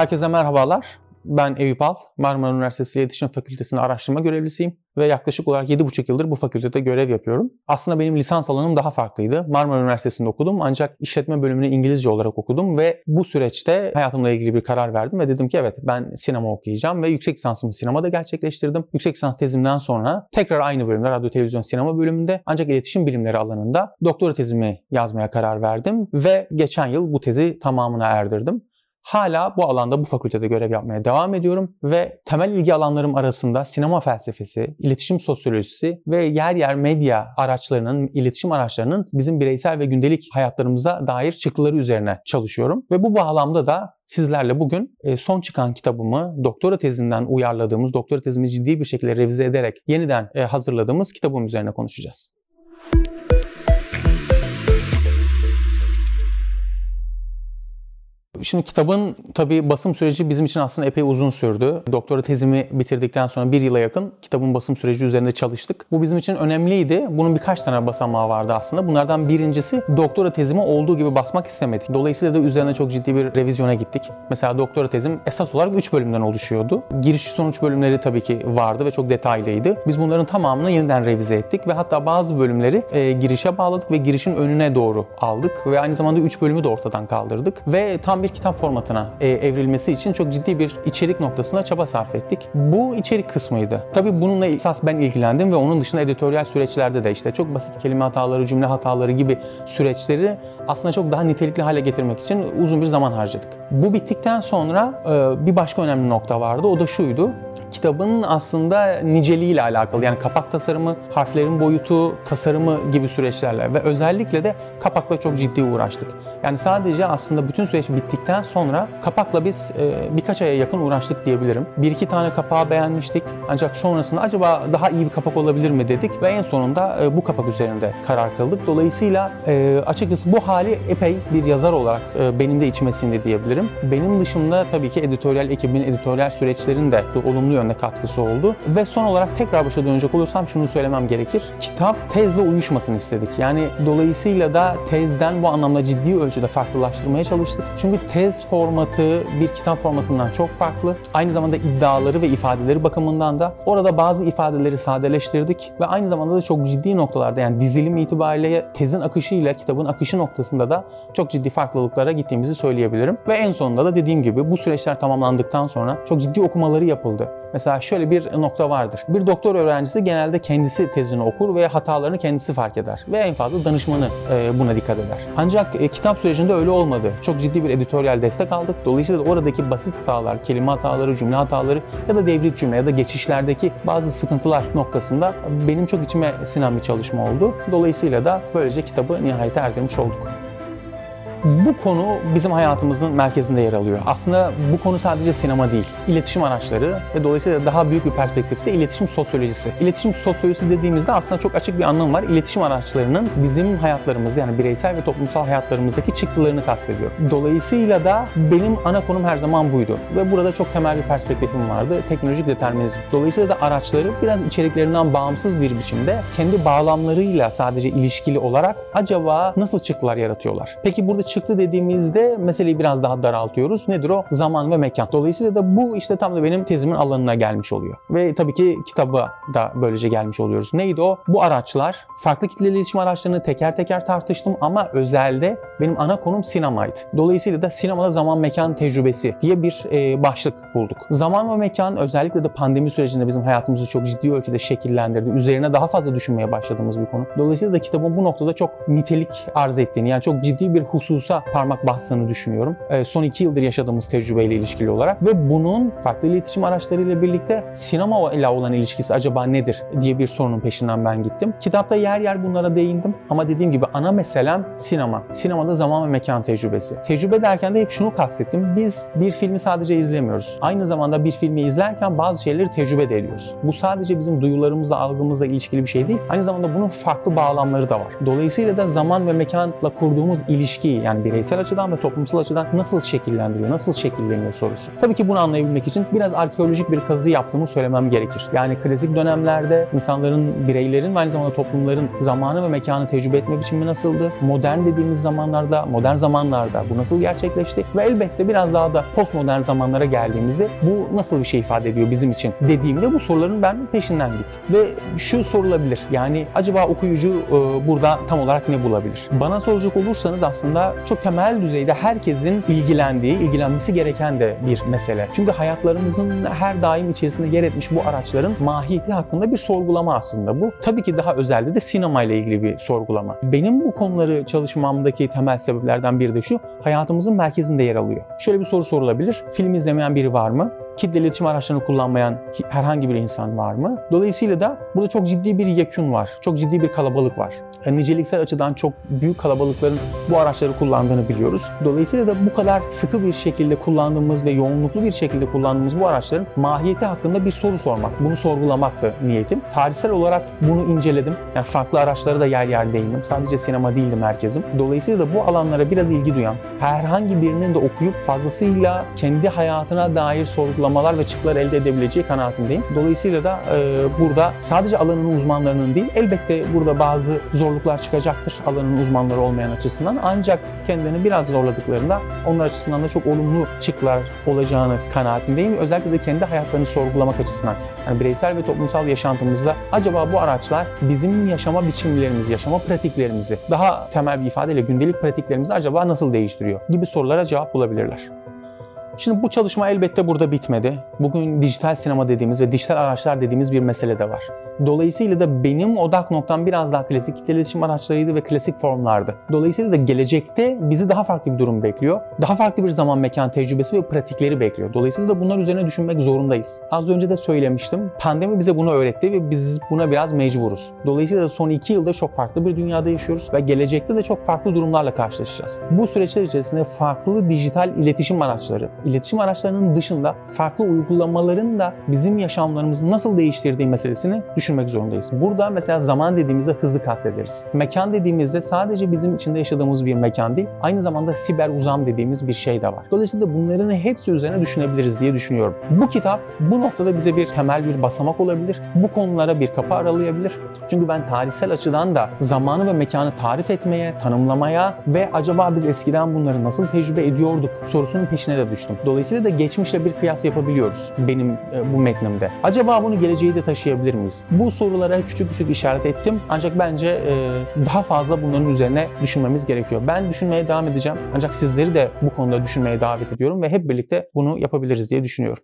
Herkese merhabalar. Ben Eyüp Al, Marmara Üniversitesi İletişim Fakültesi'nde araştırma görevlisiyim ve yaklaşık olarak 7,5 yıldır bu fakültede görev yapıyorum. Aslında benim lisans alanım daha farklıydı. Marmara Üniversitesi'nde okudum ancak işletme bölümünü İngilizce olarak okudum ve bu süreçte hayatımla ilgili bir karar verdim ve dedim ki evet ben sinema okuyacağım ve yüksek lisansımı sinemada gerçekleştirdim. Yüksek lisans tezimden sonra tekrar aynı bölümde radyo, televizyon, sinema bölümünde ancak iletişim bilimleri alanında doktora tezimi yazmaya karar verdim ve geçen yıl bu tezi tamamına erdirdim. Hala bu alanda bu fakültede görev yapmaya devam ediyorum ve temel ilgi alanlarım arasında sinema felsefesi, iletişim sosyolojisi ve yer yer medya araçlarının, iletişim araçlarının bizim bireysel ve gündelik hayatlarımıza dair çıktıları üzerine çalışıyorum. Ve bu bağlamda da sizlerle bugün e, son çıkan kitabımı doktora tezinden uyarladığımız, doktora tezimi ciddi bir şekilde revize ederek yeniden e, hazırladığımız kitabım üzerine konuşacağız. Şimdi kitabın tabii basım süreci bizim için aslında epey uzun sürdü. Doktora tezimi bitirdikten sonra bir yıla yakın kitabın basım süreci üzerinde çalıştık. Bu bizim için önemliydi. Bunun birkaç tane basamağı vardı aslında. Bunlardan birincisi doktora tezimi olduğu gibi basmak istemedik. Dolayısıyla da üzerine çok ciddi bir revizyona gittik. Mesela doktora tezim esas olarak 3 bölümden oluşuyordu. Giriş sonuç bölümleri tabii ki vardı ve çok detaylıydı. Biz bunların tamamını yeniden revize ettik ve hatta bazı bölümleri e, girişe bağladık ve girişin önüne doğru aldık ve aynı zamanda 3 bölümü de ortadan kaldırdık ve tam bir kitap formatına e, evrilmesi için çok ciddi bir içerik noktasında çaba sarf ettik. Bu içerik kısmıydı. Tabii bununla esas ben ilgilendim ve onun dışında editoryal süreçlerde de işte çok basit kelime hataları, cümle hataları gibi süreçleri aslında çok daha nitelikli hale getirmek için uzun bir zaman harcadık. Bu bittikten sonra e, bir başka önemli nokta vardı. O da şuydu kitabın aslında niceliğiyle alakalı. Yani kapak tasarımı, harflerin boyutu, tasarımı gibi süreçlerle ve özellikle de kapakla çok ciddi uğraştık. Yani sadece aslında bütün süreç bittikten sonra kapakla biz e, birkaç aya yakın uğraştık diyebilirim. Bir iki tane kapağı beğenmiştik ancak sonrasında acaba daha iyi bir kapak olabilir mi dedik ve en sonunda e, bu kapak üzerinde karar kıldık. Dolayısıyla e, açıkçası bu hali epey bir yazar olarak e, benim de içime sindi diyebilirim. Benim dışında tabii ki editoryal ekibin, editoryal süreçlerin de olumlu yönde katkısı oldu. Ve son olarak tekrar başa dönecek olursam şunu söylemem gerekir. Kitap tezle uyuşmasını istedik. Yani dolayısıyla da tezden bu anlamda ciddi ölçüde farklılaştırmaya çalıştık. Çünkü tez formatı bir kitap formatından çok farklı. Aynı zamanda iddiaları ve ifadeleri bakımından da orada bazı ifadeleri sadeleştirdik ve aynı zamanda da çok ciddi noktalarda yani dizilim itibariyle tezin akışı ile kitabın akışı noktasında da çok ciddi farklılıklara gittiğimizi söyleyebilirim. Ve en sonunda da dediğim gibi bu süreçler tamamlandıktan sonra çok ciddi okumaları yapıldı. Mesela şöyle bir nokta vardır. Bir doktor öğrencisi genelde kendisi tezini okur ve hatalarını kendisi fark eder. Ve en fazla danışmanı e, buna dikkat eder. Ancak e, kitap sürecinde öyle olmadı. Çok ciddi bir editoryal destek aldık. Dolayısıyla da oradaki basit hatalar, kelime hataları, cümle hataları ya da devrik cümle ya da geçişlerdeki bazı sıkıntılar noktasında benim çok içime sinen bir çalışma oldu. Dolayısıyla da böylece kitabı nihayete erdirmiş olduk. Bu konu bizim hayatımızın merkezinde yer alıyor. Aslında bu konu sadece sinema değil, iletişim araçları ve dolayısıyla daha büyük bir perspektifte iletişim sosyolojisi. İletişim sosyolojisi dediğimizde aslında çok açık bir anlam var. İletişim araçlarının bizim hayatlarımızda yani bireysel ve toplumsal hayatlarımızdaki çıktılarını kastediyor. Dolayısıyla da benim ana konum her zaman buydu ve burada çok temel bir perspektifim vardı. Teknolojik determinizm. Dolayısıyla da araçları biraz içeriklerinden bağımsız bir biçimde kendi bağlamlarıyla sadece ilişkili olarak acaba nasıl çıktılar yaratıyorlar? Peki burada çıktı dediğimizde meseleyi biraz daha daraltıyoruz. Nedir o? Zaman ve mekan. Dolayısıyla da bu işte tam da benim tezimin alanına gelmiş oluyor. Ve tabii ki kitaba da böylece gelmiş oluyoruz. Neydi o? Bu araçlar, farklı kitleli iletişim araçlarını teker teker tartıştım ama özelde benim ana konum sinemaydı. Dolayısıyla da sinemada zaman mekan tecrübesi diye bir e, başlık bulduk. Zaman ve mekan özellikle de pandemi sürecinde bizim hayatımızı çok ciddi ölçüde şekillendirdi. Üzerine daha fazla düşünmeye başladığımız bir konu. Dolayısıyla da kitabın bu noktada çok nitelik arz ettiğini yani çok ciddi bir hususa parmak bastığını düşünüyorum. E, son iki yıldır yaşadığımız tecrübeyle ilişkili olarak ve bunun farklı iletişim araçlarıyla birlikte sinema ile olan ilişkisi acaba nedir diye bir sorunun peşinden ben gittim. Kitapta yer yer bunlara değindim ama dediğim gibi ana meselem sinema. Sinemada zaman ve mekan tecrübesi. Tecrübe derken de hep şunu kastettim. Biz bir filmi sadece izlemiyoruz. Aynı zamanda bir filmi izlerken bazı şeyleri tecrübe de ediyoruz. Bu sadece bizim duyularımızla, algımızla ilişkili bir şey değil. Aynı zamanda bunun farklı bağlamları da var. Dolayısıyla da zaman ve mekanla kurduğumuz ilişkiyi yani bireysel açıdan ve toplumsal açıdan nasıl şekillendiriyor, nasıl şekilleniyor sorusu. Tabii ki bunu anlayabilmek için biraz arkeolojik bir kazı yaptığımı söylemem gerekir. Yani klasik dönemlerde insanların, bireylerin ve aynı zamanda toplumların zamanı ve mekanı tecrübe etme biçimi nasıldı? Modern dediğimiz zamanlarda, modern zamanlarda bu nasıl gerçekleşti? Ve elbette biraz daha da postmodern zamanlara geldiğimizde bu nasıl bir şey ifade ediyor bizim için dediğimde bu soruların ben peşinden gittim. Ve şu sorulabilir. Yani acaba okuyucu e, burada tam olarak ne bulabilir? Bana soracak olursanız aslında çok temel düzeyde herkesin ilgilendiği, ilgilenmesi gereken de bir mesele. Çünkü hayatlarımızın her daim içerisinde yer etmiş bu araçların mahiyeti hakkında bir sorgulama aslında bu. Tabii ki daha özelde de sinema ile ilgili bir sorgulama. Benim bu konuları çalışmamdaki temel sebeplerden biri de şu, hayatımızın merkezinde yer alıyor. Şöyle bir soru sorulabilir. Film izlemeyen biri var mı? Kitle iletişim araçlarını kullanmayan herhangi bir insan var mı? Dolayısıyla da burada çok ciddi bir yekün var. Çok ciddi bir kalabalık var. Yani niceliksel açıdan çok büyük kalabalıkların bu araçları kullandığını biliyoruz. Dolayısıyla da bu kadar sıkı bir şekilde kullandığımız ve yoğunluklu bir şekilde kullandığımız bu araçların mahiyeti hakkında bir soru sormak. Bunu sorgulamaktı niyetim. Tarihsel olarak bunu inceledim. Yani farklı araçlara da yer yer değindim. Sadece sinema değildi merkezim. Dolayısıyla da bu alanlara biraz ilgi duyan, herhangi birinin de okuyup fazlasıyla kendi hayatına dair sorgulama uygulamalar ve çıktılar elde edebileceği kanaatindeyim. Dolayısıyla da e, burada sadece alanın uzmanlarının değil, elbette burada bazı zorluklar çıkacaktır alanın uzmanları olmayan açısından. Ancak kendilerini biraz zorladıklarında onlar açısından da çok olumlu çıktılar olacağını kanaatindeyim. Özellikle de kendi hayatlarını sorgulamak açısından. Yani bireysel ve toplumsal yaşantımızda acaba bu araçlar bizim yaşama biçimlerimizi, yaşama pratiklerimizi, daha temel bir ifadeyle gündelik pratiklerimizi acaba nasıl değiştiriyor gibi sorulara cevap bulabilirler. Şimdi bu çalışma elbette burada bitmedi. Bugün dijital sinema dediğimiz ve dijital araçlar dediğimiz bir mesele de var. Dolayısıyla da benim odak noktam biraz daha klasik kitle iletişim araçlarıydı ve klasik formlardı. Dolayısıyla da gelecekte bizi daha farklı bir durum bekliyor. Daha farklı bir zaman mekan tecrübesi ve pratikleri bekliyor. Dolayısıyla da bunlar üzerine düşünmek zorundayız. Az önce de söylemiştim. Pandemi bize bunu öğretti ve biz buna biraz mecburuz. Dolayısıyla da son iki yılda çok farklı bir dünyada yaşıyoruz ve gelecekte de çok farklı durumlarla karşılaşacağız. Bu süreçler içerisinde farklı dijital iletişim araçları, iletişim araçlarının dışında farklı uygulamaların da bizim yaşamlarımızı nasıl değiştirdiği meselesini düşünmek zorundayız. Burada mesela zaman dediğimizde hızlı kastederiz. Mekan dediğimizde sadece bizim içinde yaşadığımız bir mekan değil, aynı zamanda siber uzam dediğimiz bir şey de var. Dolayısıyla bunların hepsi üzerine düşünebiliriz diye düşünüyorum. Bu kitap bu noktada bize bir temel bir basamak olabilir. Bu konulara bir kapı aralayabilir. Çünkü ben tarihsel açıdan da zamanı ve mekanı tarif etmeye, tanımlamaya ve acaba biz eskiden bunları nasıl tecrübe ediyorduk sorusunun peşine de düştüm. Dolayısıyla da geçmişle bir kıyas yapabiliyoruz benim e, bu metnimde. Acaba bunu geleceğe de taşıyabilir miyiz? Bu sorulara küçük küçük işaret ettim. Ancak bence e, daha fazla bunların üzerine düşünmemiz gerekiyor. Ben düşünmeye devam edeceğim. Ancak sizleri de bu konuda düşünmeye davet ediyorum ve hep birlikte bunu yapabiliriz diye düşünüyorum.